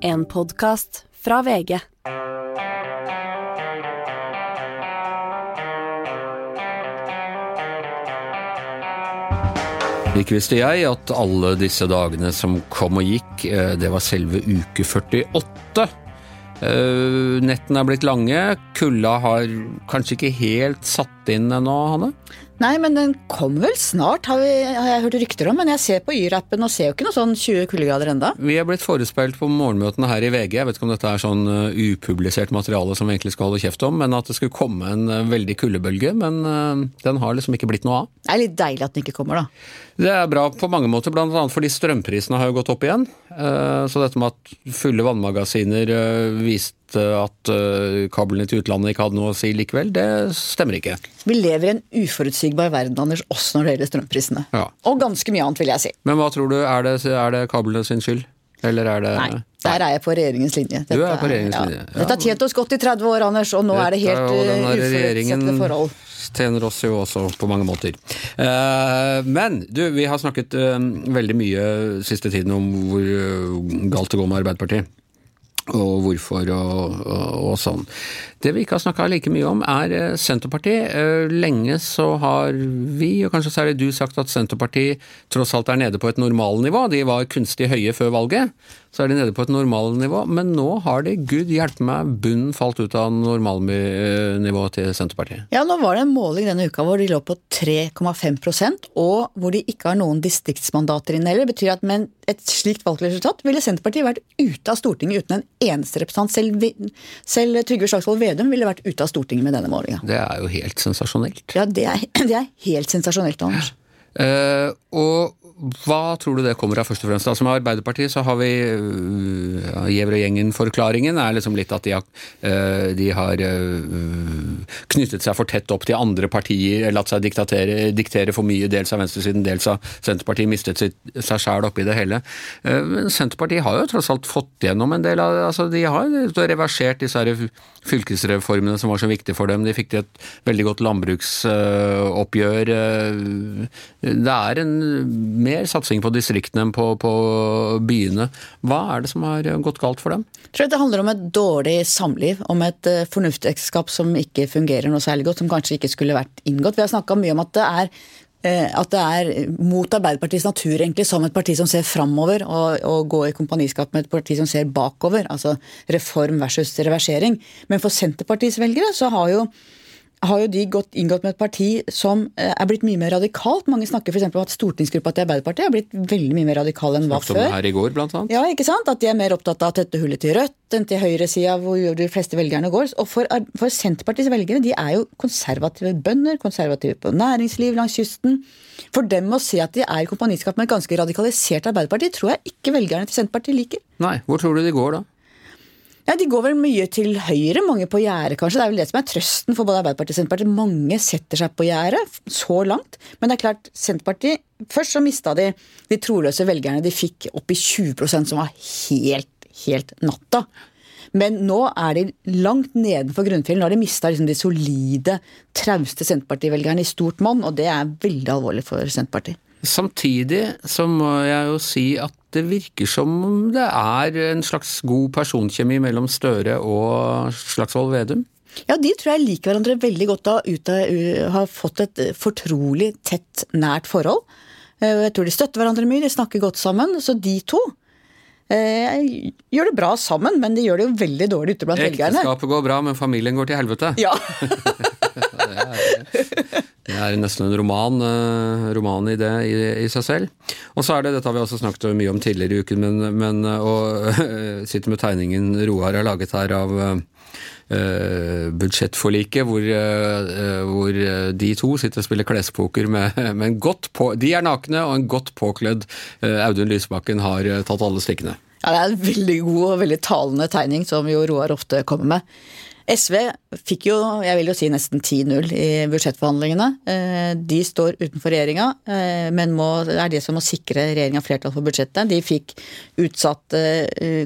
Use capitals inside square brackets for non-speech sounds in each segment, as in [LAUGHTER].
En podkast fra VG. Ikke visste jeg at alle disse dagene som kom og gikk, eh, det var selve uke 48. Eh, Nettene er blitt lange, kulda har kanskje ikke helt satt inn ennå, Hanne? Nei, men den kom vel snart, har, vi, har jeg hørt rykter om. Men jeg ser på Y-rappen og ser jo ikke noe sånn 20 kuldegrader enda. Vi er blitt forespeilt på morgenmøtene her i VG, jeg vet ikke om dette er sånn uh, upublisert materiale som vi egentlig skal holde kjeft om, men at det skulle komme en uh, veldig kuldebølge, men uh, den har liksom ikke blitt noe av. Det er litt deilig at den ikke kommer, da. Det er bra på mange måter, annet fordi strømprisene har jo gått opp igjen. Så dette med at fulle vannmagasiner viste at kablene til utlandet ikke hadde noe å si likevel, det stemmer ikke. Vi lever i en uforutsigbar verden, Anders, også når det gjelder strømprisene. Ja. Og ganske mye annet, vil jeg si. Men hva tror du, er det, er det kablene sin skyld? Eller er det Nei, der er jeg på regjeringens linje. du er på regjeringens linje. Ja. Dette har tjent oss godt i 30 år, Anders, og nå er det helt uforutsette forhold tjener oss jo også på mange måter. Men du, vi har snakket veldig mye siste tiden om hvor galt det går med Arbeiderpartiet og hvorfor og, og, og, sånn. Det vi ikke har snakka like mye om, er Senterpartiet. Lenge så har vi, og kanskje særlig du, sagt at Senterpartiet tross alt er nede på et normalnivå. De var kunstig høye før valget, så er de nede på et normalnivå. Men nå har de, gud hjelpe meg, bunnen falt ut av normalnivået til Senterpartiet. Ja, nå var det en måling denne uka hvor de lå på 3,5% og hvor de ikke har noen distriktsmandater inne heller. Betyr at med et slikt valgresultat ville Senterpartiet vært ute av Stortinget uten en eneste representant. Selv, selv Trygve Slagsvold Vedum ville vært ute av Stortinget med denne målinga. Det er jo helt sensasjonelt. Ja, det er, [LAUGHS] det er helt sensasjonelt, Anders. Uh, og hva tror du det kommer av, først og fremst? Altså Med Arbeiderpartiet så har vi uh, Gjevrøy-gjengen-forklaringen er liksom litt at de har, uh, de har uh, knyttet seg for tett opp til andre partier, latt seg diktere for mye, dels av venstresiden, dels av Senterpartiet, mistet sitt, seg sjæl oppi det hele. Men Senterpartiet har jo tross alt fått gjennom en del av altså De har reversert disse fylkesreformene som var så viktige for dem. De fikk til et veldig godt landbruksoppgjør. Det er en mer satsing på distriktene enn på, på, byene. Hva er det som har gått galt for dem? Jeg tror det handler om et dårlig samliv, om et fornuftsekteskap som ikke fungerer noe særlig godt, som kanskje ikke skulle vært inngått. Vi har snakka mye om at det er at det er mot Arbeiderpartiets natur egentlig som et parti som ser framover, og, og gå i kompaniskap med et parti som ser bakover. Altså reform versus reversering. Men for Senterpartiets velgere så har jo har jo de gått, inngått med et parti som er blitt mye mer radikalt. Mange snakker f.eks. om at stortingsgruppa til Arbeiderpartiet er blitt veldig mye mer radikal enn hva før. her i går, blant annet. Ja, ikke sant? At de er mer opptatt av å tette hullet til Rødt enn til høyresida, hvor de fleste velgerne går. Og for, for, Senterpartiets velgere, de er jo konservative bønder, konservative på næringsliv langs kysten. For dem å se at de er i kompaniskap med et ganske radikalisert Arbeiderparti, tror jeg ikke velgerne til Senterpartiet liker. Nei, hvor tror du de går da? Ja, De går vel mye til høyre, mange på gjerdet kanskje. Det er vel det som er trøsten for både Arbeiderpartiet og Senterpartiet. Mange setter seg på gjerdet, så langt. Men det er klart, Senterpartiet Først så mista de de troløse velgerne de fikk opp i 20% som var helt, helt natta. Men nå er de langt nedenfor grunnfjellet. Nå har de mista liksom de solide, trauste Senterparti-velgerne i stort monn, og det er veldig alvorlig for Senterpartiet. Samtidig så må jeg jo si at det virker som det er en slags god personkjemi mellom Støre og Slagsvold Vedum. Ja, de tror jeg liker hverandre veldig godt og har fått et fortrolig, tett, nært forhold. Jeg tror de støtter hverandre mye, de snakker godt sammen. Så de to eh, gjør det bra sammen, men de gjør det jo veldig dårlig ute blant velgerne. Ekteskapet går bra, men familien går til helvete. Ja. [LAUGHS] [LAUGHS] det, det er nesten en roman, uh, roman i det i, i, seg selv. Og så er det, dette har vi også snakket mye om tidligere i uken, men, men å uh, sitte med tegningen Roar har laget her av uh, budsjettforliket, hvor, hvor, de to sitter og spiller klespoker med, med en godt på, De er nakne, og en godt påkledd Audun Lysbakken har tatt alle stikkene. Ja, Det er en veldig god og veldig talende tegning, som jo Roar ofte kommer med. SV fikk jo, jeg vil jo si nesten 10-0 i budsjettforhandlingene. De står utenfor regjeringa, men må, det er det som må sikre regjeringa flertall for budsjettet. De fikk utsatt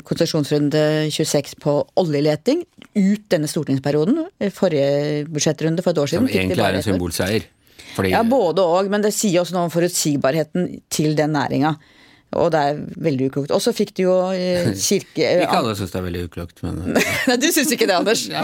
konsesjonsrunde 26 på oljeleting ut denne stortingsperioden. Forrige budsjettrunde for et år siden. Som egentlig er en symbolseier? Fordi... Ja, både og, men det sier også noe om forutsigbarheten til den næringa. Og det er veldig uklokt. Og så fikk du jo eh, [LAUGHS] kirke... Ikke alle syns det er veldig uklokt, men [LAUGHS] Nei, du syns ikke det, Anders. [LAUGHS]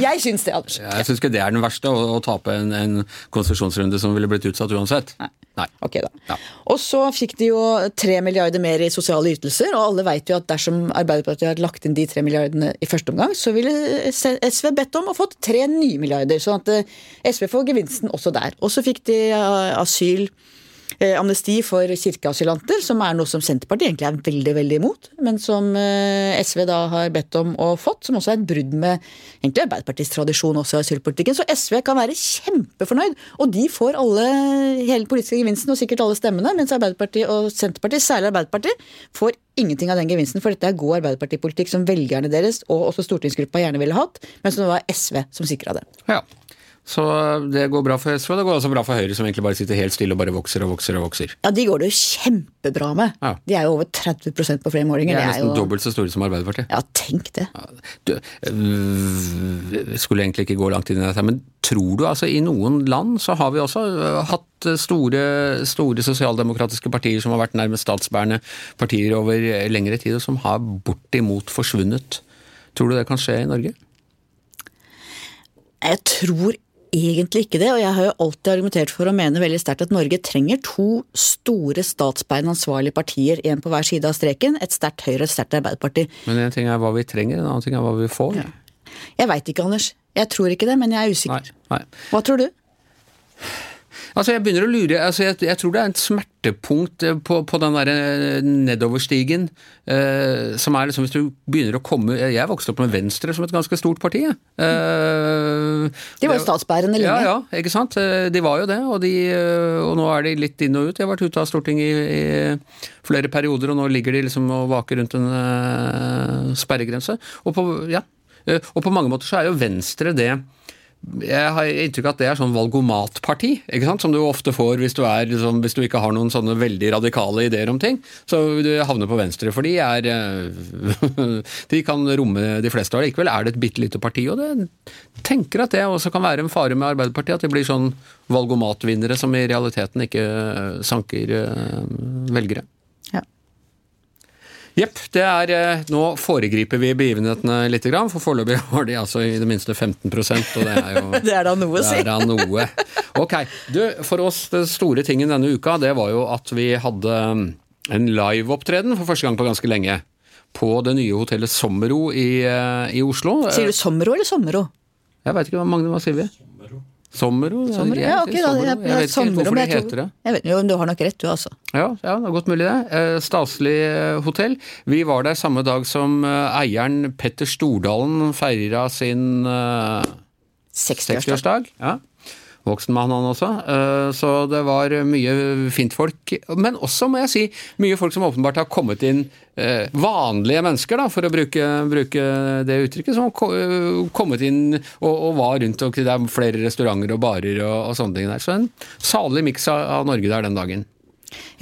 Jeg syns det, Anders. jeg syns ikke det er den verste, å, å tape en, en konsesjonsrunde som ville blitt utsatt uansett. Nei. Ok da. Ja. Og så fikk de jo tre milliarder mer i sosiale ytelser, og alle vet jo at dersom Arbeiderpartiet hadde lagt inn de tre milliardene i første omgang, så ville SV bedt om å fått tre nye milliarder, sånn at eh, SV får gevinsten også der. Og så fikk de eh, asyl amnesti for kirkeasylanter, som er noe som Senterpartiet egentlig er veldig veldig imot, men som eh, SV da har bedt om og fått, som også er et brudd med egentlig Arbeiderpartiets tradisjon også i asylpolitikken. Så SV kan være kjempefornøyd, og de får alle, hele politiske gevinsten og sikkert alle stemmene, mens Arbeiderpartiet og Senterpartiet, særlig Arbeiderpartiet, får ingenting av den gevinsten, for dette er god Arbeiderpartipolitikk som velgerne deres og også stortingsgruppa gjerne ville hatt, men som det var SV som sikra det. Ja. Så det går bra for SV, og det går også bra for Høyre, som egentlig bare sitter helt stille og bare vokser og vokser og vokser. Ja, de går det jo kjempebra med. Ja. De er jo over 30% på flere målinger. De er nesten jo... dobbelt så store som Arbeiderpartiet. Ja, tenk det. Du, øh, skulle egentlig ikke gå langt inn i dette, men tror du altså i noen land så har vi også øh, hatt store, store sosialdemokratiske partier som har vært nærmest statsbærende partier over lengre tid, og som har bortimot forsvunnet. Tror du det kan skje i Norge? Jeg tror egentlig ikke det, og jeg har jo alltid argumentert for å mene veldig sterkt at Norge trenger to store statsbein ansvarlige partier, en på hver side av streken, et sterkt Høyre og et sterkt Arbeiderparti. Men en ting er hva vi trenger, en annen ting er hva vi får. Jeg veit ikke, Anders. Jeg tror ikke det, men jeg er Nei, usikker. nei. Hva tror du? Altså, jeg begynner å lure. Altså, jeg, jeg tror det er et smertepunkt eh, på, på den derre nedoverstigen eh, som er liksom hvis du begynner å komme Jeg vokste opp med Venstre som et ganske stort parti. Eh, De var jo statsbærende lenge. Ja, ja, ikke sant. Eh, De var jo det, og, de, eh, og nå er de litt inn og ut. De har vært ute av Stortinget i, i flere perioder, og nå ligger de liksom og vaker rundt en eh, sperregrense. Og på, ja, eh, og på mange måter så er jo Venstre det jeg har inntrykk av at det er sånn valgomatparti, ikke sant? som du ofte får hvis du, er, liksom, hvis du ikke har noen sånne veldig radikale ideer om ting. Så du havner på venstre, for de er eh, [LAUGHS] De kan romme de fleste. Og likevel er det et bitte lite parti, og det tenker at det også kan være en fare med Arbeiderpartiet. At de blir sånn valgomatvinnere som i realiteten ikke eh, sanker eh, velgere. Jepp. det er eh, Nå foregriper vi begivenhetene litt, for foreløpig [LAUGHS] har de altså i det minste 15% og det er jo [LAUGHS] Det er da noe å si. Det er da noe. Ok. Du, for oss, det store tingen denne uka, det var jo at vi hadde um, en liveopptreden for første gang på ganske lenge. På det nye hotellet Sommero i, eh, i Oslo. Sier du Sommero eller Sommero? Jeg veit ikke Magne, hva sier vi? Sommero. Sommero? Ja, sier ok, da. jeg, Jeg, Jeg vet ikke hvorfor det heter det. Jeg vet, jo, men du har nok rett, du, altså. Ja, ja, det er godt mulig det. Eh, Staselig eh, hotell. Vi var der samme dag som eh, eieren Petter Stordalen feira sin eh, 60-årsdag. 60-årsdag. Voksen mann han også. Eh, Så det var mye fint folk. Men også, må jeg si, mye folk som åpenbart har kommet inn eh, Vanlige mennesker, da, for å bruke, bruke det uttrykket. Som har eh, kommet inn og, og var rundt og Det er flere restauranter og barer og, og sånne ting der. Så en salig miks av Norge der den dagen.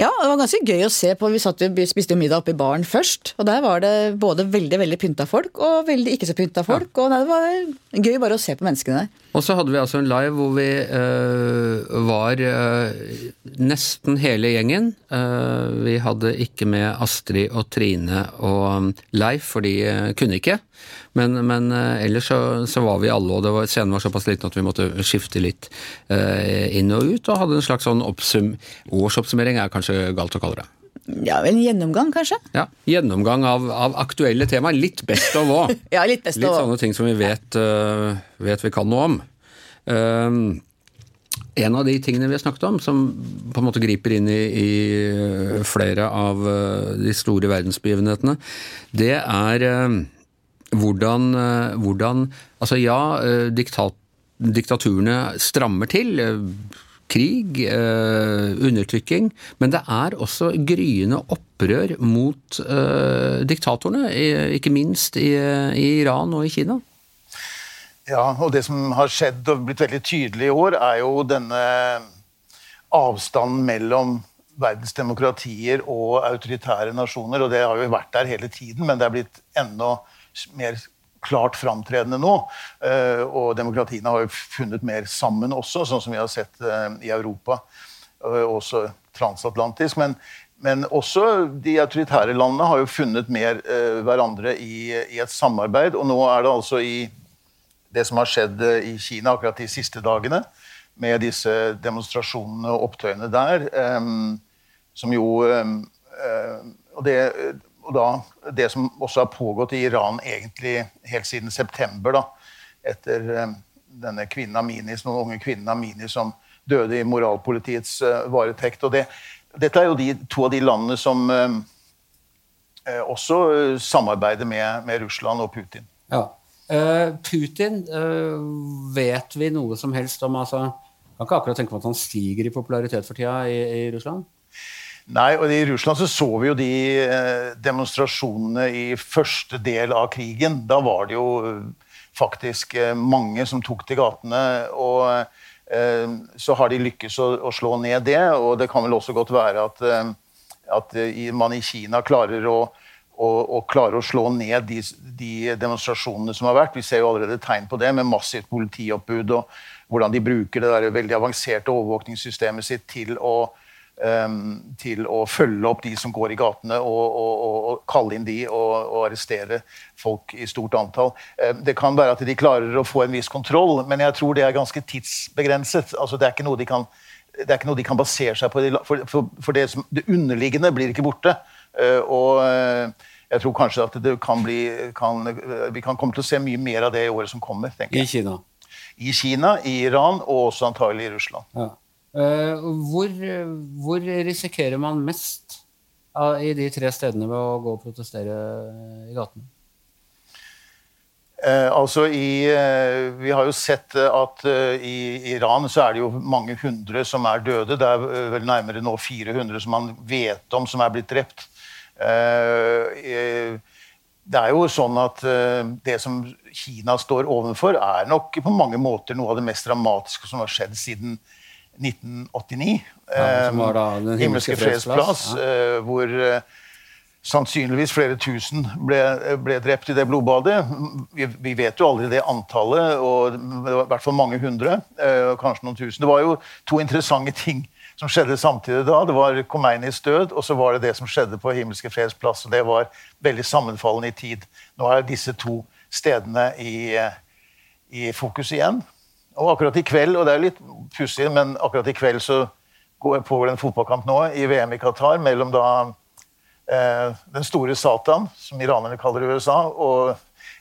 Ja, det var ganske gøy å se på. Vi satt, vi spiste middag oppe i baren først, og der var det både veldig veldig pynta folk og veldig ikke så pynta folk. Og nei, det var gøy bare å se på menneskene der. Og så hadde vi altså en live hvor vi øh, var øh, nesten hele gjengen. Uh, vi hadde ikke med Astrid og Trine og um, Leif, for de øh, kunne ikke. Men, men eh, ellers så, så var vi alle, og det var, scenen var såpass liten at vi måtte skifte litt eh, inn og ut. Og hadde en slags sånn oppsum, årsoppsummering, er kanskje galt å kalle det. Ja, En gjennomgang, kanskje? Ja, Gjennomgang av, av aktuelle temaer. Litt best of òg. [LAUGHS] Ja, litt best Litt sånne ting som vi vet, uh, vet vi kan noe om. Um, en av de tingene vi har snakket om, som på en måte griper inn i, i flere av de store verdensbegivenhetene, det er øh, hvordan, øh, hvordan Altså ja, øh, diktat, diktaturene strammer til. øh, Krig, undertrykking, men det er også gryende opprør mot diktatorene, ikke minst i, i Iran og i Kina. Ja, og det som har skjedd og blitt veldig tydelig i år, er jo denne avstanden mellom verdens demokratier og autoritære nasjoner. Og det har jo vært der hele tiden, men det er blitt enda mer klart framtredende nå. Eh, Og demokratiene har jo funnet mer sammen også, sånn som vi har sett eh, i Europa. Også transatlantisk. Men men også de autoritære landene har jo funnet mer eh, hverandre i, i, et samarbeid. Og nå er det altså i det som har skjedd i Kina akkurat de siste dagene, med disse demonstrasjonene og opptøyene der, eh, som jo eh, og, det, og da, det som også har pågått i Iran egentlig helt siden september, da, etter denne kvinnen Amini, noen unge kvinnen Amini som døde i moralpolitiets varetekt. og det dette er jo de, to av de landene som eh, eh også eh, samarbeider med, med, Russland og Putin. Ja. Uh, Putin, uh, vet vi noe som helst om altså, Kan ikke akkurat tenke på at han stiger i popularitet for tida i, i Russland? Nei, og i Russland så, så vi jo de eh, demonstrasjonene i første del av krigen. Da var det jo faktisk eh, mange som tok til gatene. og Eh, så har de lykkes å, slå ned det. Og det kan vel også godt være at, eh, at man i Kina klarer å, å, å, klare å slå ned de, de, demonstrasjonene som har vært. Vi ser jo allerede tegn på det, med massivt politioppbud og hvordan de bruker det der veldig avanserte overvåkningssystemet sitt til å til å følge opp de som går i gatene, og, og, og, og kalle inn de og, arrestere folk i stort antall. Um, det kan være at de klarer å få en viss kontroll, men jeg tror det er ganske tidsbegrenset. Altså, det er ikke noe de kan det er ikke noe de kan basere seg på, for, for, for det, som, det, underliggende blir ikke borte. Uh, og uh, jeg tror kanskje at det kan bli kan, uh, Vi kan komme til å se mye mer av det i året som kommer. tenker jeg. I Kina? I Kina, i Iran og også antagelig i Russland. Ja. Eh, hvor, hvor, risikerer man mest i de tre stedene ved å gå og protestere i gatene? Eh, altså i, eh, Vi har jo sett at eh, i Iran så er det jo mange hundre som er døde. Det er eh, vel nærmere nå 400 som man vet om som er blitt drept. Eh, det er jo sånn at Det som Kina står overfor, er nok på mange måter noe av det mest dramatiske som har skjedd siden 1989. Ja, som var da Den himmelske fredsplass, ja. Eh, hvor eh, sannsynligvis flere tusen ble, ble, drept i det blodbadet. Vi, vi, vet jo aldri det antallet, og det var i hvert fall mange hundre. Eh, kanskje noen tusen. Det var jo to interessante ting som skjedde samtidig da. Det var Khomeinis død, og så var det det som skjedde på Himmelske freds plass. og Det var veldig sammenfallende i tid. Nå er disse to stedene i, i fokus igjen. Og akkurat i kveld, og det er litt pussig, men akkurat i kveld så går pågår det en fotballkamp nå i VM i Qatar mellom da eh, den store Satan, som iranerne kaller USA, og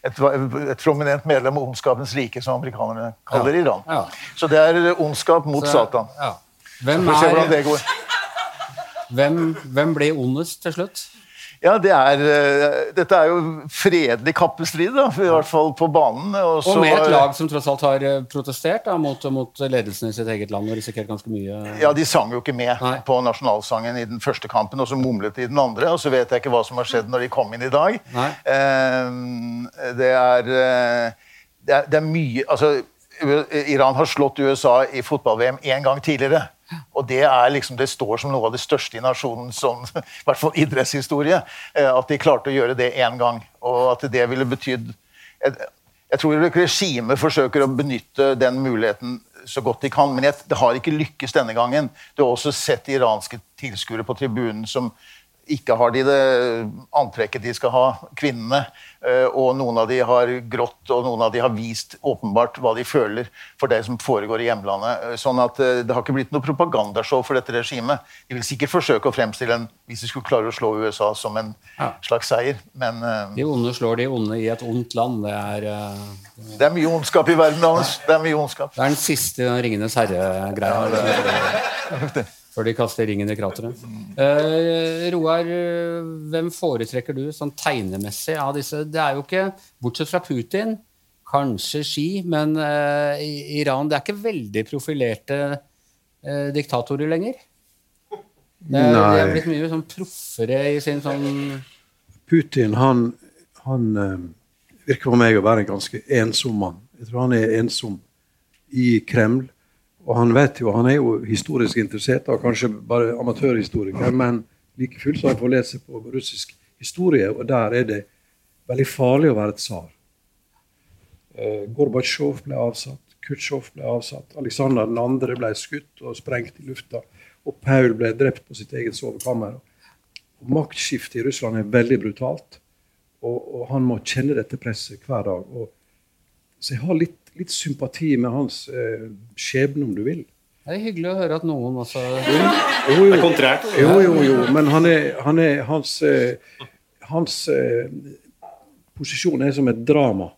et, et prominent medlem av ondskapens rike, som amerikanerne kaller ja. Iran. Ja. Så det er ondskap mot så, Satan. Ja. Hvem, er, hvem, hvem blir ondest til slutt? Ja, det er, uh, dette er jo fredelig kappestrid, da, i hvert fall på banen. Og, og med et lag som tross alt har eh, protestert da, mot, mot, ledelsen i sitt eget land og risikert ganske mye Ja, de sang jo ikke med Nei. på nasjonalsangen i den første kampen, og så mumlet de i den andre. Og så vet jeg ikke hva som har skjedd når de kom inn i dag. Uh, det, er, det, er, det er mye Altså, Iran har slått USA i fotball-VM én gang tidligere. Og det, liksom, det står som noe av det største i nasjonens [LAUGHS] sånn, i hvert fall idrettshistorie. Eh, at de klarte å gjøre det én gang. Og at det ville betydd Jeg tror regimet forsøker å benytte den muligheten så godt de kan, men det har ikke lykkes denne gangen. Du har også sett iranske tilskuere på tribunen som ikke har de det antrekket de skal ha, kvinnene. Eh, og noen av de har grått, og noen av de har vist åpenbart hva de føler for det som foregår i hjemlandet. Eh, sånn at eh, det har ikke blitt noe propagandashow for dette regimet. De vil sikkert forsøke å fremstille en hvis de skulle klare å slå USA som en ja. slags seier, men De onde slår de onde i et ondt land. Det er Det er mye ondskap i verden, Anders. Det er mye ondskap. Det er den siste Ringenes herre-greia [LAUGHS] før de kaster ringen i krateret. Uh, Roar, hvem foretrekker du sånn tegnemessig av disse? Det er jo ikke, bortsett fra Putin, kanskje Ski, men uh, Iran Det er ikke veldig profilerte uh, diktatorer lenger. Det er, de er blitt mye sånn proffere i sin sånn Putin, han, han virker for meg å være en ganske ensom mann. Jeg tror han er ensom i Kreml. Og han vet jo, han er jo historisk interessert, og kanskje bare amatørhistoriker, men like fullt har han fått lese på russisk historie, og der er det veldig farlig å være tsar. Uh, Gorbatsjov ble avsatt, Khutsjov ble avsatt, Aleksandr 2. ble skutt og sprengt i lufta, og Paul ble drept på sitt eget sovekammer. Maktskiftet i Russland er veldig brutalt. Og, og, han må kjenne dette presset hver dag. Og, så jeg har litt, litt sympati med hans eh, skjebne, om du vil. Det er hyggelig å høre at noen også jo, jo, jo. kontrært. Jo, jo, jo. Men han er, han er hans, eh, hans eh, posisjon er som et drama.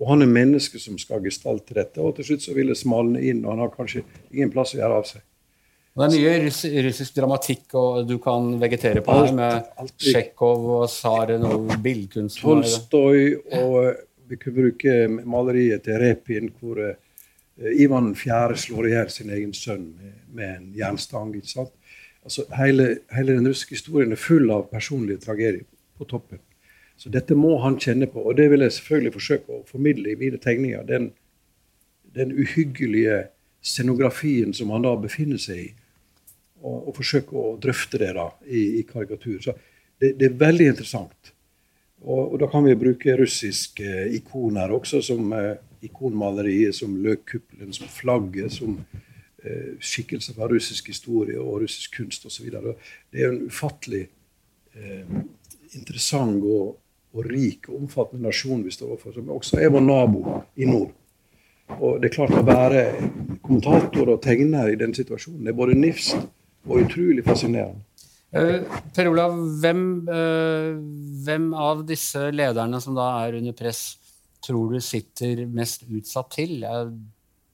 Og han er mennesket som skal gestalte dette. Og til slutt så vil det smalne inn, og han har kanskje ingen plass å gjøre av seg. Det er mye russ, russisk dramatikk og du kan vegetere på her, med Tsjekhov og Saren og billedkunsten. Tolstoy, og vi kunne bruke maleriet til Repin, hvor uh, Ivan 4. slår i hjel sin egen sønn med en jernstang. ikke sant? Altså, hele, hele, den russiske historien er full av personlige tragedier på toppen. Så dette må han kjenne på, og det vil jeg selvfølgelig forsøke å formidle i mine tegninger. Den, den uhyggelige scenografien som han da befinner seg i og, og, forsøke å drøfte det da i, i karikatur. Så det, det, er veldig interessant. Og, og, da kan vi bruke russiske ikoner også, som eh, ikonmaleriet, som løkkuppelen, som flagget, som eh, skikkelser fra russisk historie og russisk kunst osv. Det er en ufattelig eh, interessant og, og, rik og omfattende nasjon vi står overfor, som også er vår nabo i nord. Og det er klart Å være kommentator og tegner i den situasjonen det er både nifst og utrolig fascinerende. Uh, per Olav, hvem, uh, hvem, av disse lederne som da er under press, tror du sitter mest utsatt til? Jeg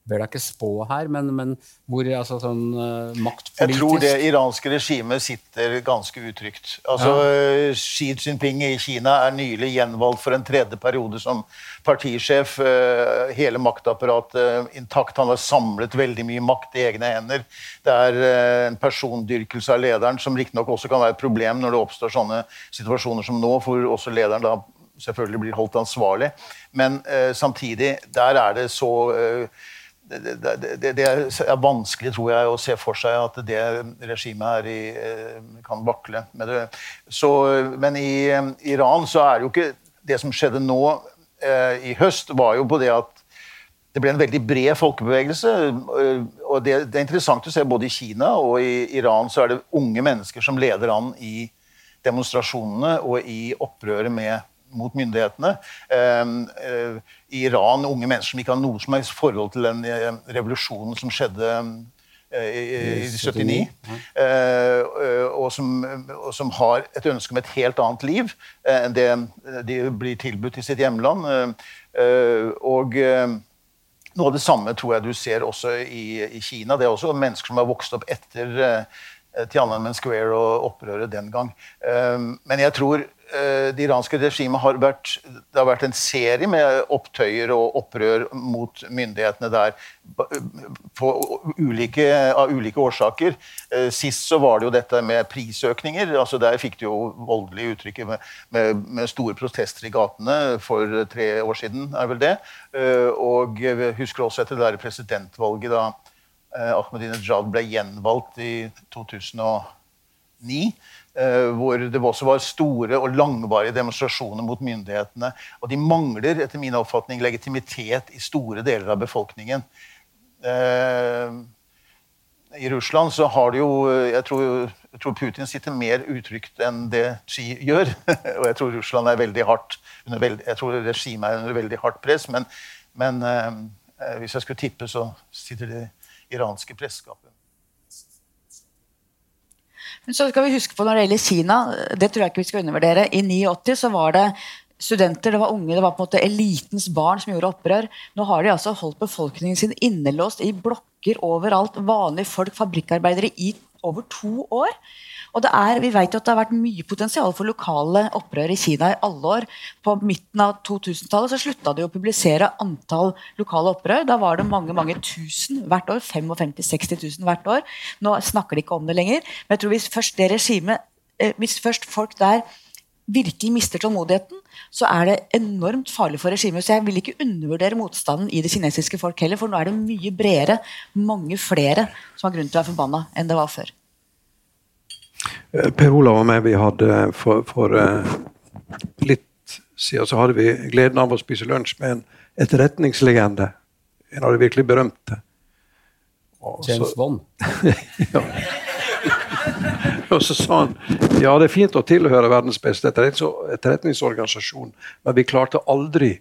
ber deg ikke spå her, men, men hvor altså, sånn uh, maktpolitisk Jeg tror det iranske regimet sitter ganske utrygt. Altså, ja. Xi Jinping i Kina er nylig gjenvalgt for en tredje periode som partisjef. Uh, hele maktapparatet intakt. Han har samlet veldig mye makt i egne hender. Det er en persondyrkelse av lederen som riktignok også kan være et problem når det oppstår sånne situasjoner som nå, hvor også lederen da selvfølgelig blir holdt ansvarlig. Men samtidig, der er det så det, det, det, er vanskelig tror jeg, å se for seg at det regimet her i, eh, kan vakle med det. Så, men i eh, Iran så er det jo ikke Det som skjedde nå eh, i høst, var jo på det at det ble en veldig bred folkebevegelse. og det, det, er interessant å se både i Kina og i Iran så er det unge mennesker som leder an i demonstrasjonene og i opprøret med mot myndighetene. Ehm, eh, I Iran unge mennesker som ikke har noe som helst forhold til den eh, revolusjonen som skjedde eh, i, 79. og, som, og, som, har et ønske om et helt annet liv enn det de blir tilbudt i sitt hjemland. og noe av det samme tror jeg du ser også i, i Kina. Det er også mennesker som har vokst opp etter Tiananmen Square og opprøret den gang. Men jeg tror det iranske regimet har vært, det har vært en serie med opptøyer og opprør mot myndighetene der ulike, av ulike årsaker. Eh, sist så var det jo dette med prisøkninger. altså Der fikk de jo voldelige uttrykk med, med, med, store protester i gatene for tre år siden. er vel det. Eh, og jeg husker også etter det der presidentvalget da Ahmadinejad ble gjenvalgt i 2009 Eh, hvor det også var store og langvarige demonstrasjoner mot myndighetene. Og de mangler etter min oppfatning legitimitet i store deler av befolkningen. Eh, I Russland så har det jo jeg tror, jeg tror, Putin sitter mer utrygt enn det Xi gjør. [LAUGHS] og jeg tror Russland er veldig hardt jeg tror regimet er under veldig hardt press. Men, men eh, hvis jeg skulle tippe, så sitter det iranske presseskapet så skal vi huske på når det gjelder Kina, det tror jeg ikke vi skal undervurdere. I 89 så var det studenter, det var unge, det var på en måte elitens barn som gjorde opprør. Nå har de altså holdt befolkningen sin innelåst i blokker overalt. Vanlige folk, fabrikkarbeidere, i over to år. Og det er, Vi vet jo at det har vært mye potensial for lokale opprør i Kina i alle år. På midten av 2000-tallet så slutta de å publisere antall lokale opprør. Da var det mange mange tusen hvert år. 55 000-60 000 hvert år. Nå snakker de ikke om det lenger. Men jeg tror hvis først det regimet, eh, hvis først folk der virkelig mister tålmodigheten, så er det enormt farlig for regimet. Så jeg vil ikke undervurdere motstanden i det kinesiske folk heller, for nå er det mye bredere, mange flere som har grunn til å være forbanna enn det var før. Eh, per Olav og meg vi hadde for, for uh, litt siden så hadde vi gleden av å spise lunsj med en etterretningslegende. En av de virkelig berømte. James Bond. [LAUGHS] ja. Og så sa han ja, det er fint å tilhøre verdens beste etterretningsorganisasjon, men vi klarte aldri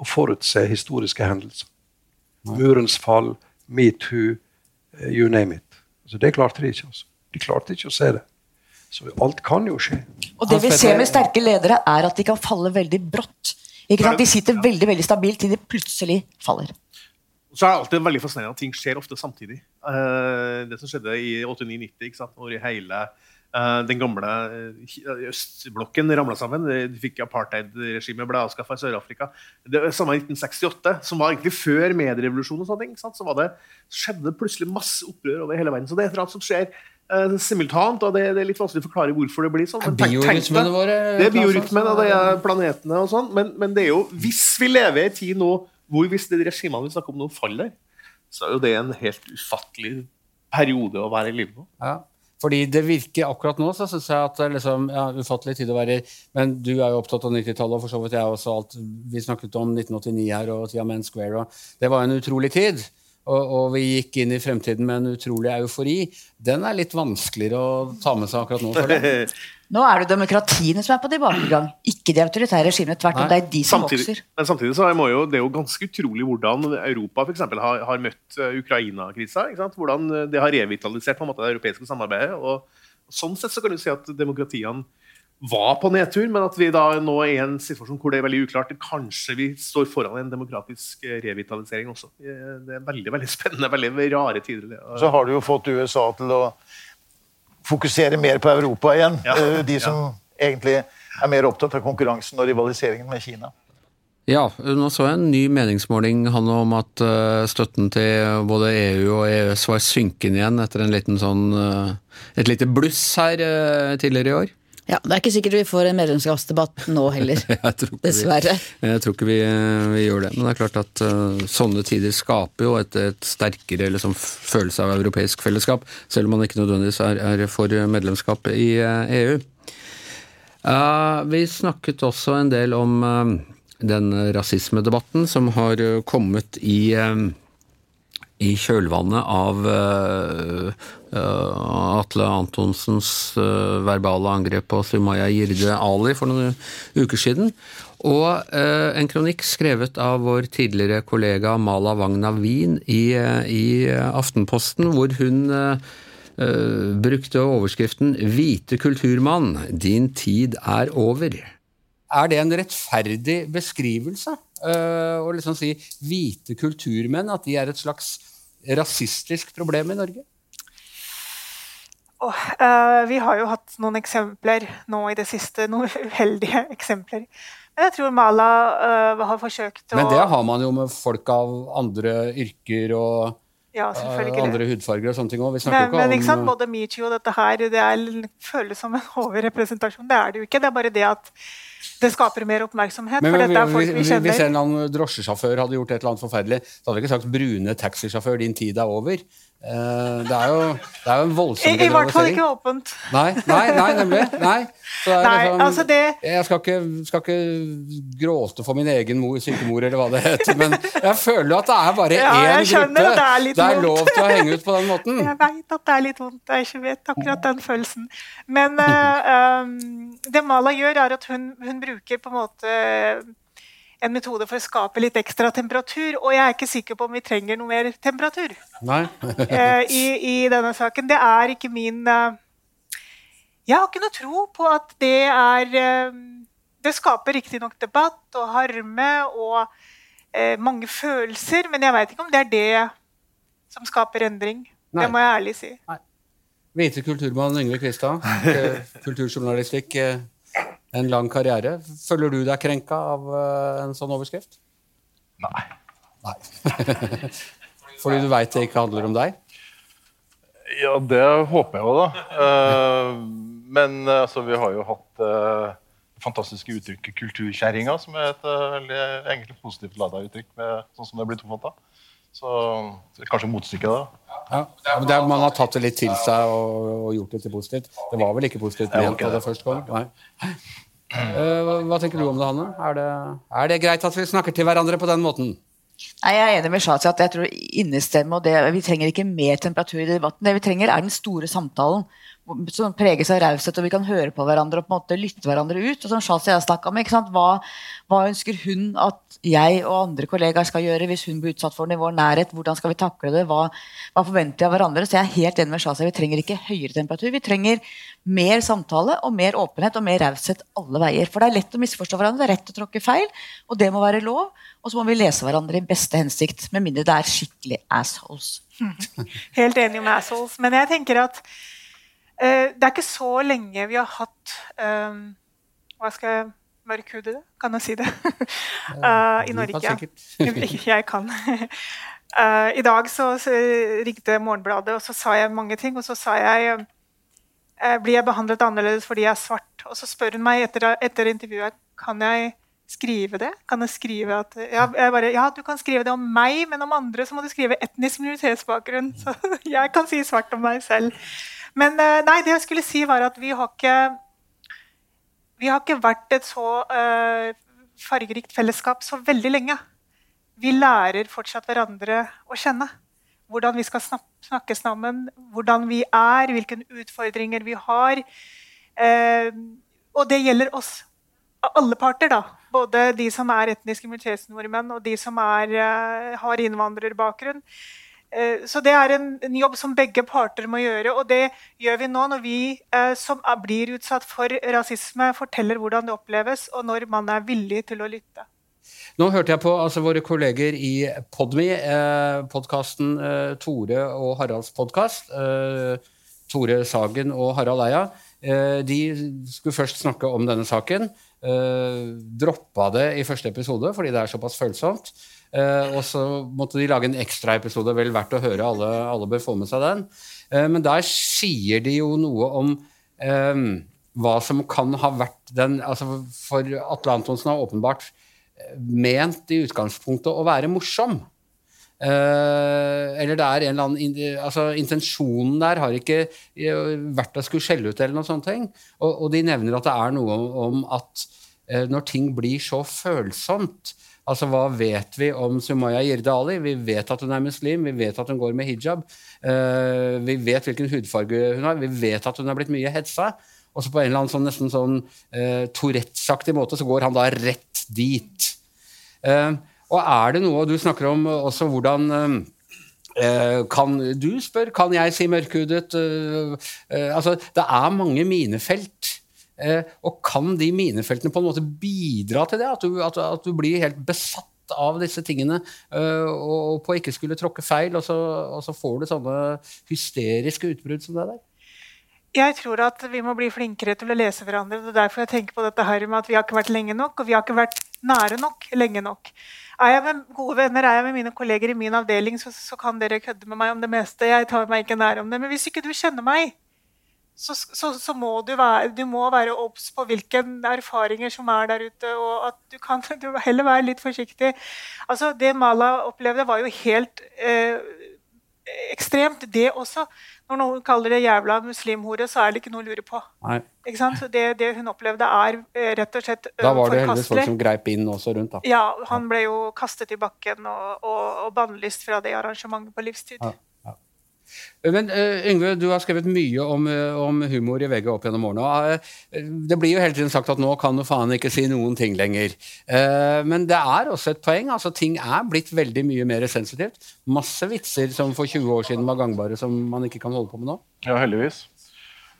å forutse historiske hendelser. Murens fall, metoo, eh, you name it. Så Det klarte de ikke. altså. De klarte ikke å se det. Så alt kan jo skje. Og det vi ser med sterke ledere, er at de kan falle veldig brått. Ikke sant? De sitter veldig veldig stabilt til de plutselig faller. Så er det alltid veldig fascinerende at ting skjer ofte samtidig. Eh, det som skjedde i 89-90, når hele eh, den gamle eh, østblokken ramla sammen. De fikk Apartheid-regimet ble avskaffa i Sør-Afrika. Det samme i 1968, som var egentlig før medierevolusjonen. og sånne ting, så, var det, skjedde det plutselig masse opprør over hele verden. Så det er et eller annet som skjer eh, simultant, og det, det er litt vanskelig å forklare hvorfor det blir sånn. Men tenk- tenk Biorytmene våre det er biorytmen og det er planetene og sånn, men, men det er jo Hvis vi lever i en tid nå hvor hvis de regimene vi snakker om nå, faller, så er jo det en helt ufattelig periode å være i livet nå. Ja. Fordi det virker akkurat nå, så syns jeg at det er liksom, ja, ufattelig tid å være i. Men du er jo opptatt av 90-tallet, og for så vidt jeg også. Alt, vi snakket om 1989 her og Tiamen Square, og det var en utrolig tid. Og, og vi gikk inn i fremtiden med en utrolig eufori. Den er litt vanskeligere å ta med seg akkurat nå. for det. [LAUGHS] Nå er det demokratiene som er på tilbakegang, ikke de autoritære regimene. Tvert om, det er de som Samtidig, vokser. men samtidig så må jo, det er jo ganske utrolig hvordan Europa for eksempel, har, har møtt eh, Ukraina-krisa. Hvordan eh, det har revitalisert på en måte det europeiske samarbeidet. og Sånn sett så kan du si at demokratiene var på nedtur, men at vi da nå er i en situasjon hvor det er veldig uklart. Kanskje vi står foran en demokratisk eh, revitalisering også. Det er veldig veldig spennende, veldig rare tider. Så har du jo fått USA til å fokusere mer på Europa igjen. Ja. Eh, De som egentlig er mer opptatt av konkurransen og rivaliseringen med Kina. Ja, nå så jeg en ny meningsmåling handler om at eh, støtten til både EU og EØS var synkende igjen etter en liten sånn, et lite bluss her tidligere i år. Ja, Det er ikke sikkert vi får en medlemskapsdebatt nå heller. [LAUGHS] Ikke vi- Dessverre. Jeg tror ikke vi, vi gjør det. Men det er klart at uh, sånne tider skaper jo et, et sterkere liksom, følelse av europeisk fellesskap, selv om man ikke nødvendigvis er, er for medlemskap i uh, EU. Uh, vi snakket også en del om eh, den rasismedebatten som har eh, kommet i eh, i kjølvannet av eh, eh, Atle Antonsens eh, verbale angrep på Sumaya Jirde Ali for noen uker siden. Og en kronikk skrevet av vår tidligere kollega Mala Wagna Wien i, i Aftenposten, hvor hun brukte overskriften 'Hvite kulturmann, din tid er over'. Er det en rettferdig beskrivelse? Uh, å liksom si hvite kulturmenn, at de er et slags rasistisk problem i Norge? Oh, uh, vi har jo hatt noen eksempler nå i det siste, noen [LAUGHS] uheldige eksempler. Men jeg tror Mala uh, har forsøkt å Men det har man jo med folk av andre yrker og Ja, eh, andre hudfarger og sånne ting òg. Men, men ikke sant, både metoo og dette her, det er, føles som en [LAUGHS] overrepresentasjon. Det er det jo ikke. Det er bare det at det skaper mer oppmerksomhet. men, for men, folk hvis- vi Hvis en drosjesjåfør hadde gjort et eller annet forferdelig, så hadde vi ikke sagt 'brune taxisjåfør, din tid er over'. Eh, det, er jo, det er jo en voldsom I, I hvert fall ikke åpent. Nei, nei, nei, nemlig. Nei. Så er Nei, liksom, altså det- Jeg skal ikke, skal ikke gråte for min egen mor, sykemor, eller hva det heter, men jeg føler jo at det er bare Ja, én skjønner gruppe det er det er lov til å henge ut på den måten. Jeg veit at det er litt vondt. Jeg vet akkurat den følelsen. Men uh, um, det Mala gjør, er at hun, hun bruker på en måte en metode for å skape litt ekstra temperatur. Og jeg er ikke sikker på om vi trenger noe mer temperatur Nei. [LAUGHS] eh, i, i denne saken. Det er ikke min eh, Jeg har ikke noe tro på at det er eh, Det skaper riktignok debatt og harme og eh, mange følelser, men jeg veit ikke om det er det som skaper endring. Nei. Det må jeg ærlig si. Hvite kulturmann Yngve Kvistad, [LAUGHS] kulturjournalistikk, en lang karriere. Føler du deg krenka av eh, en sånn overskrift? Nei. Nei. [LAUGHS] Fordi du veit det ikke handler om deg? Ja, det håper jeg jo, da. Eh, men eh, altså, vi har jo hatt fantastiske uttrykket 'kulturkjerringa', som er et veldig egentlig positivt lada uttrykk, med, sånn som det er blitt oppfatta. Så kanskje motstykket, da. Ja, men er, Man har tatt det litt til seg og, og gjort det til positivt. Det var vel ikke positivt ment da det. først kom? Nei. Eh, hva- hva tenker du om det, Hanne? Er det, er det greit at vi snakker til hverandre på den måten? Nei, Jeg er enig med Shazi at jeg tror innestemme og det, Vi trenger ikke mer temperatur i debatten. Det vi trenger, er den store samtalen. Som preges av raushet, og vi kan høre på hverandre og på en måte lytte hverandre ut. og som Shazia har snakket om, ikke sant? Hva, hva ønsker hun at jeg og andre kollegaer skal gjøre hvis hun blir utsatt for den i vår nærhet? Hvordan skal vi takle det? Hva, hva forventer vi av hverandre? Så jeg er helt enig med Charles. Vi trenger ikke høyere temperatur. Vi trenger mer samtale og mer åpenhet og mer raushet alle veier. For det er lett å misforstå hverandre, det er rett å tråkke feil, og det må være lov. Og så må vi lese hverandre i beste hensikt, med mindre det er skikkelig assholes. [LAUGHS] Helt enig med assholes. Men jeg tenker at det er ikke så lenge vi har hatt um, Hva skal jeg Mørkhudede, kan jeg si det? uh, [LAUGHS] I Norge. [LAUGHS] jeg kan. Uh, [LAUGHS] I dag så, så ringte Morgenbladet, og så sa jeg mange ting. Og så sa jeg Blir jeg behandlet annerledes fordi jeg er svart? Og så spør hun meg etter, etter intervjuet kan jeg skrive det. Kan jeg skrive at ja, jeg bare, ja, du kan skrive det om meg, men om andre så må du skrive etnisk minoritetsbakgrunn. Så jeg kan si svart om meg selv. Men eh, nei, det jeg skulle si, var at vi har ikke Vi har ikke vært et så uh, fargerikt fellesskap så veldig lenge. Vi lærer fortsatt hverandre å kjenne. Hvordan vi skal snakke sammen, hvordan vi er, hvilke utfordringer vi har. Uh, og det gjelder oss. Alle parter, da. Både de som er etniske minoritetsnordmenn, og de som er, har innvandrerbakgrunn. Eh, så det er en, en, jobb som begge parter må gjøre, og det gjør vi nå når vi eh, som blir utsatt for rasisme, forteller hvordan det oppleves, og når man er villig til å lytte. Nå hørte jeg på altså, våre kolleger i Podme, eh, podkasten eh, Tore og Haralds podkast. Eh, Tore Sagen og Harald Eia. Eh, de skulle først snakke om denne saken. Droppa det i første episode fordi det er såpass følsomt. Uh, og så måtte de lage en ekstraepisode, vel verdt å høre, alle, alle bør få med seg den. Uh, men der sier de jo noe om um, hva som kan ha vært den altså For Atle Antonsen har åpenbart ment i utgangspunktet å være morsom. Uh, eller det er en eller annen altså Intensjonen der har ikke vært å skulle skjelle ut, eller noe sånt. Og, og, de nevner at det er noe om at når ting blir så følsomt, Altså, Hva vet vi om Sumaya Jirdali? Vi vet at hun er muslim, vi vet at hun går med hijab. Uh, vi vet hvilken hudfarge hun har, vi vet at hun er blitt mye hetsa. Og så på en eller annen sånn, nesten sånn uh, Tourettes-aktig måte så går han da rett dit. Uh, og er det noe Du snakker om også hvordan kan, du spør kan jeg si mørkhudet. altså, det er mange minefelt og kan de minefeltene på en måte bidra til det? At du, at, at du blir helt besatt av disse tingene uh, og på ikke skulle tråkke feil, og så, og så, får du sånne hysteriske utbrudd som det der? Jeg tror at vi må bli flinkere til å lese hverandre. Det er derfor jeg tenker på dette her med at vi har ikke vært lenge nok, og vi har ikke vært nære nok lenge nok. Er jeg med gode venner, er jeg med mine kolleger i min avdeling, så, så kan dere kødde med meg om det meste. Jeg tar meg ikke nær om det. Men hvis ikke du kjenner meg, så, så, så, må du være, du må være obs på hvilke erfaringer som er der ute. Og at du kan [LAUGHS] du heller være litt forsiktig. Altså, det Mala opplevde, var jo helt eh, ekstremt, det også. Når noen kaller det 'jævla muslimhore', så er det ikke noe å lure på. Det, det, hun opplevde, er eh, rett og slett Da var det heldigvis folk som greip inn også rundt. da. Ja, han ble jo kastet i bakken og, og, og bannlyst fra det arrangementet på livstid. Ja. Men uh, Yngve, du har skrevet mye om, uh, om, humor i VG opp gjennom årene. Uh, det blir jo hele tiden sagt at nå kan du faen ikke si noen ting lenger. men det er også et poeng. altså Ting er blitt veldig mye mer sensitivt. Masse vitser som for 20 år siden var gangbare, som man ikke kan holde på med nå. Ja, heldigvis.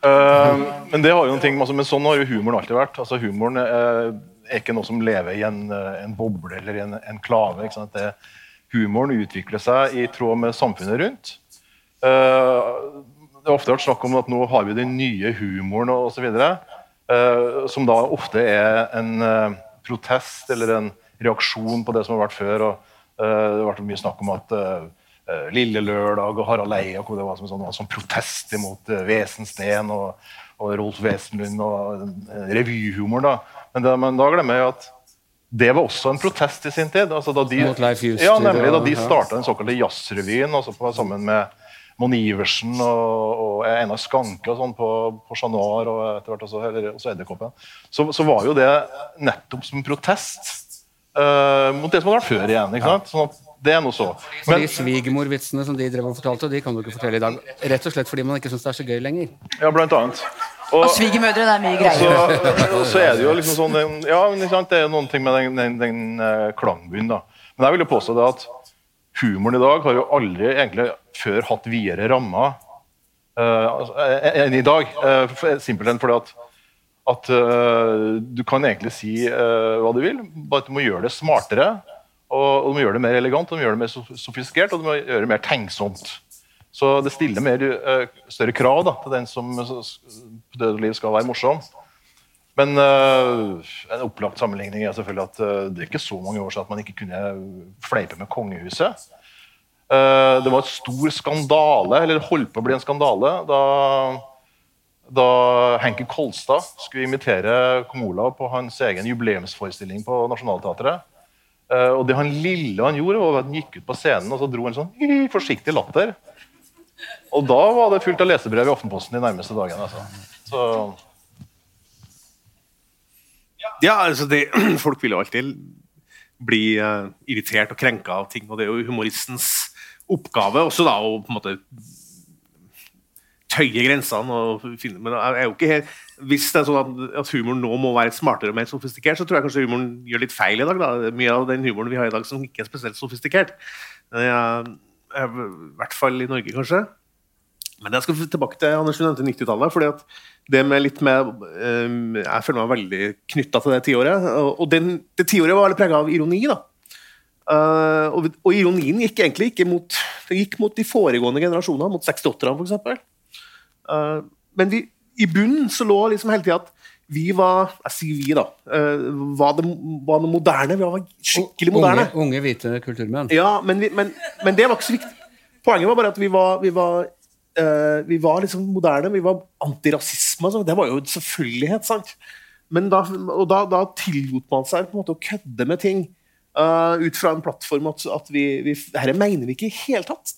men det har jo noen ting, altså, men sånn har jo humoren alltid vært. altså Humoren er ikke noe som lever i en, en boble eller i en enklave. Det, humoren utvikler seg i tråd med samfunnet rundt. Eh, det har ofte vært snakk om at nå har vi den nye humoren osv. Uh, som da ofte er en uh, protest eller en reaksjon på det som har vært før. og Det har vært mye snakk om at Lille Lørdag og Harald Eia og det var som, sånn, som protest mot Vesensten og, og Rolf Wesenlund og revyhumor. da. Men, det, men da glemmer jeg at det var også en protest i sin tid. Altså, da de, ja, nemlig da de starta den såkalte jazzrevyen altså sammen med Mon Iversen og, og Einar Skanke og sånn på, på Chat Noir og etter hvert også, eller, også Edderkoppen, så, så, var jo det nettopp som protest uh, mot det som hadde vært før igjen. ikke sant? Sånn at Det er noe så. Men, de svigermorvitsene som de drev og fortalte, de kan du ikke fortelle i dag. Rett og slett fordi man ikke syns det er så gøy lenger. ja, blant annet. Og, Og svigermødre, det er mye greier. så er det jo liksom sånn Ja, ikke sant, det er noen ting med den, den, den eh, klangbunnen, da. Men jeg vil jo påstå det at humoren i dag har jo aldri egentlig før hatt videre rammer eh, altså, eh, enn i dag. Uh, Simpelthen fordi at at eh, du kan egentlig si eh, hva du vil, bare at du må gjøre det smartere. Og, og du må gjøre det mer elegant, og du må gjøre det mer sof- sofistikert og du må gjøre det mer tenksomt. Så det stiller mer, eh, større krav da, til den som på død og liv skal være morsom. Men uh, en opplagt sammenligning er selvfølgelig at uh, det er ikke så mange år siden at man ikke kunne fleipe med kongehuset. Uh, det var et stor skandale, eller holdt på å bli en skandale, da da Henki Kolstad skulle invitere kong Olav på hans egen jubileumsforestilling på Nationaltheatret. Og det han lille han gjorde, var at han gikk ut på scenen og så dro en sånn forsiktig latter. Og da var det fullt av lesebrev i Aftenposten de nærmeste dagene. Altså. Så Ja, altså det, [CLEARS THROAT] Folk vil jo alltid bli uh, irritert og krenka av ting, og det er jo humoristens oppgave også da å på en måte tøye grensene. og finne, Men jeg er jo ikke helt, hvis det er sånn at, at humoren nå må være smartere og mer sofistikert, så tror jeg kanskje humoren gjør litt feil i dag. da. Mye av den humoren vi har i dag som ikke er spesielt sofistikert. Er, er, I hvert fall i Norge, kanskje. Men jeg skal tilbake til Anders du nevnte 90-tallet. fordi at det med litt mer ehm, Jeg føler meg veldig knytta til det tiåret. Og, den, det tiåret var veldig prega av ironi. da. Uh, og, og ironien gikk egentlig ikke mot det gikk mot de foregående generasjonene, mot 68-erne f.eks. Uh, men de, i bunnen så lå liksom hele tida at vi var Jeg sier vi, da. Uh, var, det, var det moderne. Vi var skikkelig moderne. Unge, unge hvite kulturmenn. Ja, men, vi, men, men det var ikke så viktig. Poenget var bare at vi var, vi var, eh, vi var liksom moderne. Vi var antirasisme. Altså. Det var jo en selvfølgelighet. sant? Men da, og da, da tillot man seg på en måte å kødde med ting Uh, ut fra en plattform at, at vi, vi Dette mener vi ikke i hele tatt.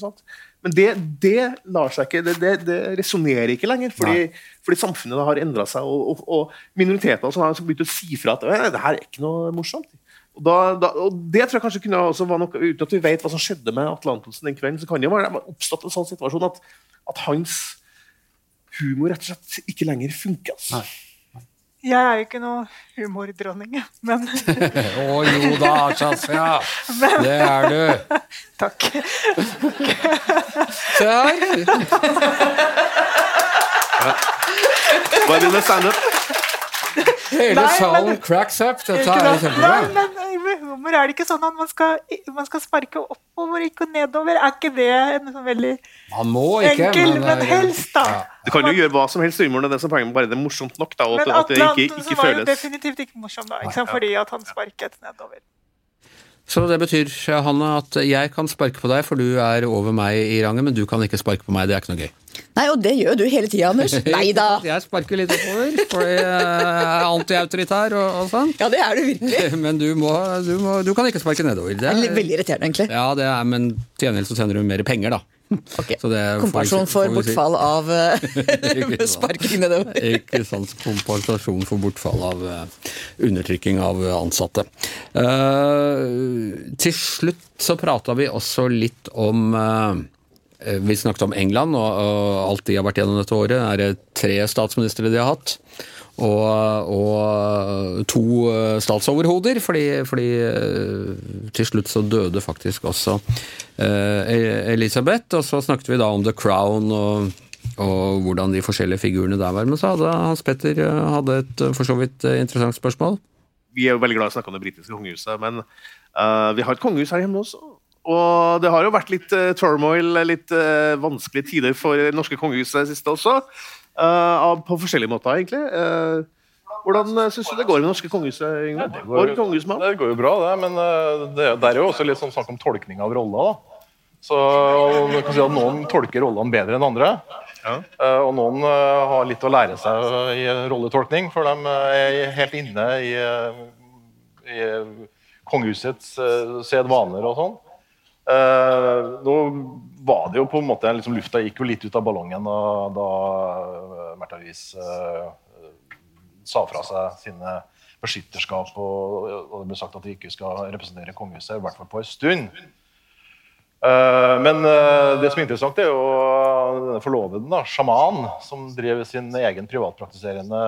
Sant? Men det, det lar seg ikke, det, det, det resonnerer ikke lenger, fordi, fordi samfunnet har endra seg. Og, og, og minoritetene har begynt å si fra at «Øh, det her er ikke noe morsomt. Og, da, da, og Det tror jeg kanskje kunne også være noe, Uten at vi vet hva som skjedde med Atle Antonsen den kvelden, så kan det jo være oppstått en sånn situasjon at, at hans humor rett og slett ikke lenger funker. Altså. Jeg er jo ikke noe humordronning, men [LAUGHS] Å jo da, Shazia! Det er du. [LAUGHS] takk. Se her. Hva er det med standup? Hele Nei, salen men- cracks up. Dette er kjempebra. Nei, men humor er det ikke sånn at man skal, man skal sparke oppover, ikke nedover. Er ikke det en sånn veldig Man må ikke, enkel, men, men er- helst, da? Ja. Du kan jo gjøre hva som helst i humoren, det er det som poenget, bare det er morsomt nok. da, Men at det Atle ikke, Antonsen ikke var jo definitivt ikke morsom, da, ikke sant? fordi at han sparket nedover. Så det betyr, Hanne, at jeg kan sparke på deg, for du er over meg i rangen, men du kan ikke sparke på meg. Det er ikke noe gøy. Nei, og det gjør du hele tida, Anders. [LAUGHS] Nei da. Jeg sparker litt oppover, for jeg er antiautoritær og, og sånn. Ja, det er du virkelig. [LAUGHS] Men du, må, du, må, du kan ikke sparke nedover. Det Veldig, er, veldig irriterende, egentlig. ja, det er, men til gjengjeld så tjener du mer penger, da. Ok. Så det får vi si- Kompensasjon for bortfall av [LAUGHS] eh, sparking nedover. Ikke sant. Kompensasjon for bortfall av eh, undertrykking av eh, ansatte. Uh, til slutt så prata vi også litt om eh, Vi snakket om England og, alt de har vært gjennom dette året. Er det tre statsministre de har hatt. Og, og to eh, statsoverhoder, fordi, fordi eh, til slutt så døde faktisk også eh, Elisabeth. Og så snakket vi da om The Crown og, og hvordan de forskjellige figurene der var. Men så hadde Hans Petter eh, hadde et eh, for så vidt eh, interessant spørsmål. Vi er jo veldig glad i å snakke om det britiske kongehuset, men uh, vi har et kongehus her hjemme også. Og det har jo vært litt uh, turmoil, litt uh, vanskelige tider for det norske kongehuset siste også. Uh, på forskjellige måter, egentlig. Uh, hvordan uh, syns du det går med det norske kongehuset? Yngve? Det Går kongehusmann? det går jo bra, det. Men det, det er jo også litt sånn snakk om tolkning av roller. da. Så man kan si at Noen tolker rollene bedre enn andre. Eh, og noen har litt å lære seg i rolletolkning, for de er helt inne i, i kongehusets uh, sedvaner og sånn. Eh, nå var det jo på en måte liksom, Lufta gikk jo litt ut av ballongen da, da eh, Märtha Louise eh, sa fra seg sine beskytterskap, og, og det ble sagt at de ikke skal representere kongehuset, i hvert fall på en stund. Men det som er interessant, er jo denne forloveden, da, sjaman, som driver sin egen privatpraktiserende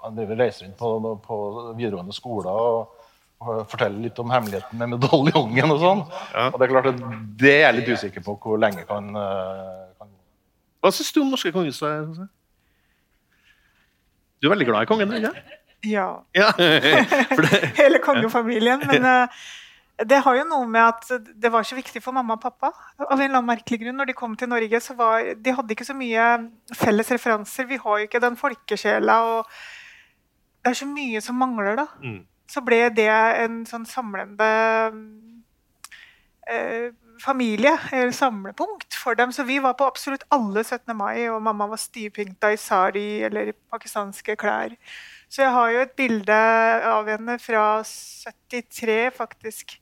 Han driver reiser inn på, på videregående skoler og, og forteller litt om hemmeligheten med medaljongen og sånn. Og det er klart at det er jeg litt usikker på hvor lenge kan, eh, kan Hva syns du om norske kongehuset? Du er veldig glad i kongen, ikke Ja. Ja. [LAUGHS] Det, Hele kongefamilien. Men eh, det har jo noe med at det var så viktig for mamma og pappa. Av en eller annen merkelig grunn. Når de kom til Norge, så var de hadde ikke så mye felles referanser. Vi har jo ikke den folkesjela. og Det er så mye som mangler, da. Mm. Så ble det en sånn samlende eh, familie, eller samlepunkt for dem. Så vi var på absolutt alle 17. mai, og mamma var stivpynta i sari eller pakistanske klær. Så jeg har jo et bilde av henne fra 73, faktisk,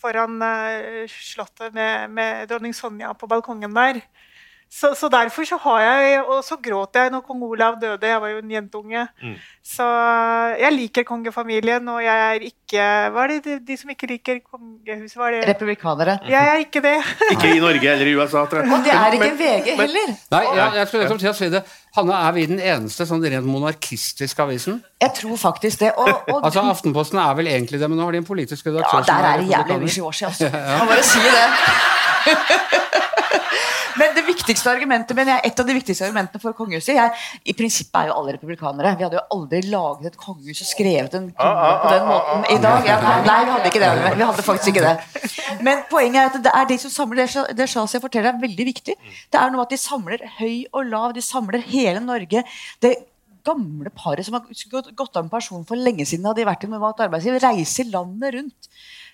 foran eh, slottet med, med dronning Sonja på balkongen der. Så, så derfor så har jeg Og så gråt jeg når kong Olav døde. Jeg var jo en jentunge. Mm. Så jeg liker kongefamilien, og jeg er ikke Hva er det de, de som ikke liker kongehuset? Hva er det? Republikanere. Jeg er ikke det. [LAUGHS] ikke i Norge eller i USA, tror jeg. Og det er ikke Men- VG heller. Nei, jeg, jeg skulle nettopp til å si det. Hanne, er vi den eneste sånn rent monarkistiske avisen? Jeg tror faktisk det. Og, og [LAUGHS] Altså, Aftenposten er vel egentlig det, men nå har de en politisk redaktør Ja, der er det jævlig mye år siden, altså. Ja, ja. Kan bare si det. [LAUGHS] Men det viktigste argumentet, men jeg, et av de viktigste argumentene for kongehuset jeg, I prinsippet er jo alle republikanere. Vi hadde jo aldri laget et kongehus og skrevet en konge på den måten i dag. Jeg, nei, vi hadde ikke det. Vi hadde faktisk ikke det. Men poenget er at det er de som samler det, det Shazia forteller, er veldig viktig. Det er noe at de samler høy og lav. De samler hele Norge. Det gamle paret som har gått gått av med pensjon for lenge siden, hadde vært i normalt arbeidsliv, reiser landet rundt.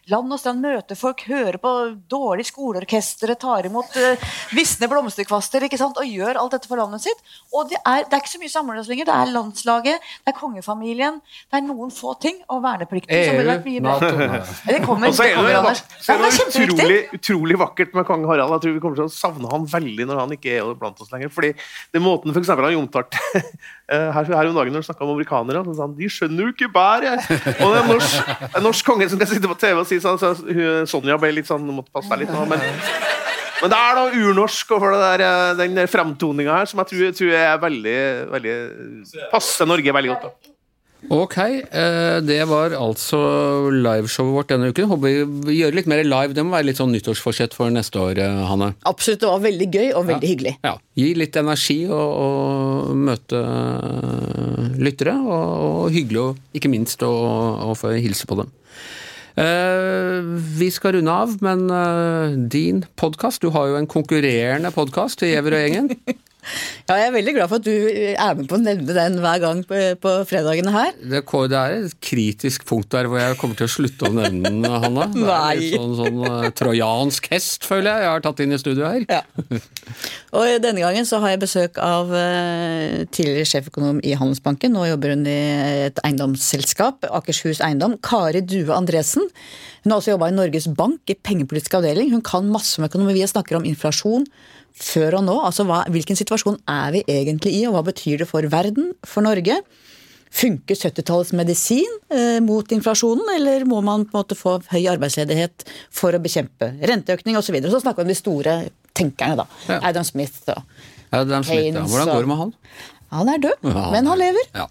Land og strand møter folk, hører på dårlig skoleorkestre, tar imot uh, visne blomsterkvaster ikke sant? og gjør alt dette for landet sitt. Og det er, det er ikke så mye samles lenger. Det er landslaget, det er kongefamilien, det er noen få ting. Og verneplikten. som ville vært EU, mye Nato. Det kommer, Og så det er kommer, det, er det det er utrolig, utrolig vakkert med kong Harald. Jeg tror vi kommer til å savne han veldig når han ikke er blant oss lenger. Fordi det måten for eksempel, han omtalte [LAUGHS] eh, her, her om dagen når han snakka om amerikanere, så sa han de skjønner jo ikke bæret. Og det er en norsk, en norsk konge som kan sitte på TV og si sånn, så Sonja ble litt sånn måtte passe deg litt nå, men men det er noe urnorsk over det der, eh, den der fremtoninga her som jeg tror, tror er veldig, veldig passer Norge veldig godt. da. Ok, eh, det var altså liveshowet vårt denne uken. Håper vi gjør litt mer live. Det må være litt sånn nyttårsforsett for neste år, eh, Hanne. Absolutt, det var veldig gøy og veldig hyggelig. Ja, Gi litt energi og, og møte lyttere, og, og hyggelig og ikke minst å få hilse på dem. Eh, vi skal runde av, men eh, din podkast Du har jo en konkurrerende podkast til Gjever og gjengen. [LAUGHS] Ja, jeg er veldig glad for at du er med på å nevne den hver gang på, på fredagene her. Det, det er et kritisk punkt der hvor jeg kommer til å slutte å nevne den, Hanna. [LAUGHS] Det er litt sånn, sånn eh, trojansk hest, føler jeg jeg har tatt inn i studio her. Ja. Og denne gangen så har jeg besøk av eh, tidligere sjeføkonom i Handelsbanken. Nå jobber hun i et eiendomsselskap, Akershus Eiendom. Kari Due Andresen. Hun har også jobba i Norges Bank i pengepolitisk avdeling. Hun kan masse om økonomi. Vi snakker om inflasjon før og nå. Altså hva, hvilken situasjon er vi egentlig i, og hva betyr det for verden, for Norge? Funker 70-tallets medisin eh, mot inflasjonen, eller må man på en måte få høy arbeidsledighet for å bekjempe renteøkning osv.? Så, videre. så snakker vi om de store tenkerne, da. Ja. Adam Smith og Adam Smith, ja. Hvordan går det med han? Han er død, Ja, men han lever. Ja.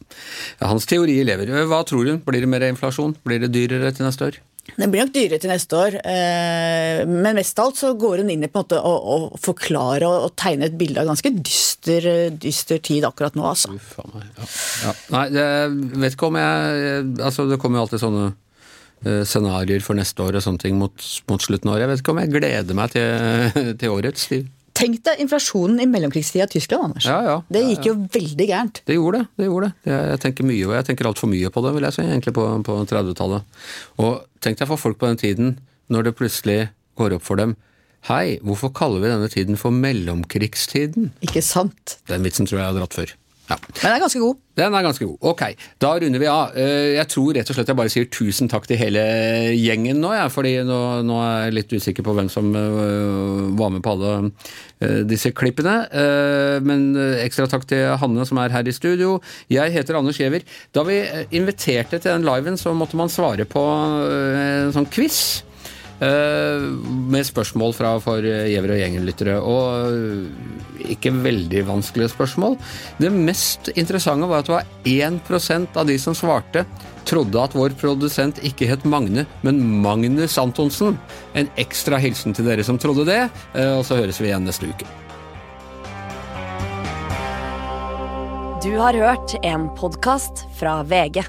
Hans teorier lever. Hva tror du? Blir det mer inflasjon? Blir det dyrere til neste år? Det blir nok dyrere til neste år, eh, men mest av alt så går hun inn i på en måte å, å forklare og, tegne et bilde av ganske dyster, dyster tid akkurat nå, altså. Meg. Ja. Ja. Nei, det, vet ikke om jeg Altså, det kommer jo alltid sånne eh, scenarioer for neste år og sånne ting mot, mot slutten av året. Jeg vet ikke om jeg gleder meg til, [LAUGHS] til årets. Liv. Tenk deg inflasjonen i mellomkrigstida i Tyskland, Anders. Ja, ja. Det gikk jo veldig gærent. Det gjorde det. det gjorde det. Jeg, tenker mye, og jeg tenker altfor mye på det, vil jeg si, egentlig på, på 30-tallet. Og tenk deg for folk på den tiden, når det plutselig går opp for dem Hei, hvorfor kaller vi denne tiden for mellomkrigstiden? Ikke sant? Den vitsen tror jeg jeg har dratt før. Ja. Men den er ganske god. Den er ganske god. Ok, da runder vi av. Eh, Jeg tror rett og slett jeg bare sier tusen takk til hele gjengen nå, jeg, fordi nå, nå er jeg litt usikker på hvem som øh, var med på alle øh, disse klippene. Eh, Men ekstra takk til Hanne som er her i studio. Jeg heter Anders Giæver. Da vi inviterte til den liven, så måtte man svare på en sånn quiz. Eh, med spørsmål fra for Gjever og Gjengen-lyttere. Og eh, ikke veldig vanskelige spørsmål. Det mest interessante var at det var 1% av de som svarte, trodde at vår produsent ikke het Magne, men Magnus Antonsen. En ekstra hilsen til dere som trodde det, eh, og så høres vi igjen neste uke. Du har hørt en podkast fra VG.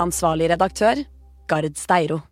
Ansvarlig redaktør, Gard Steiro.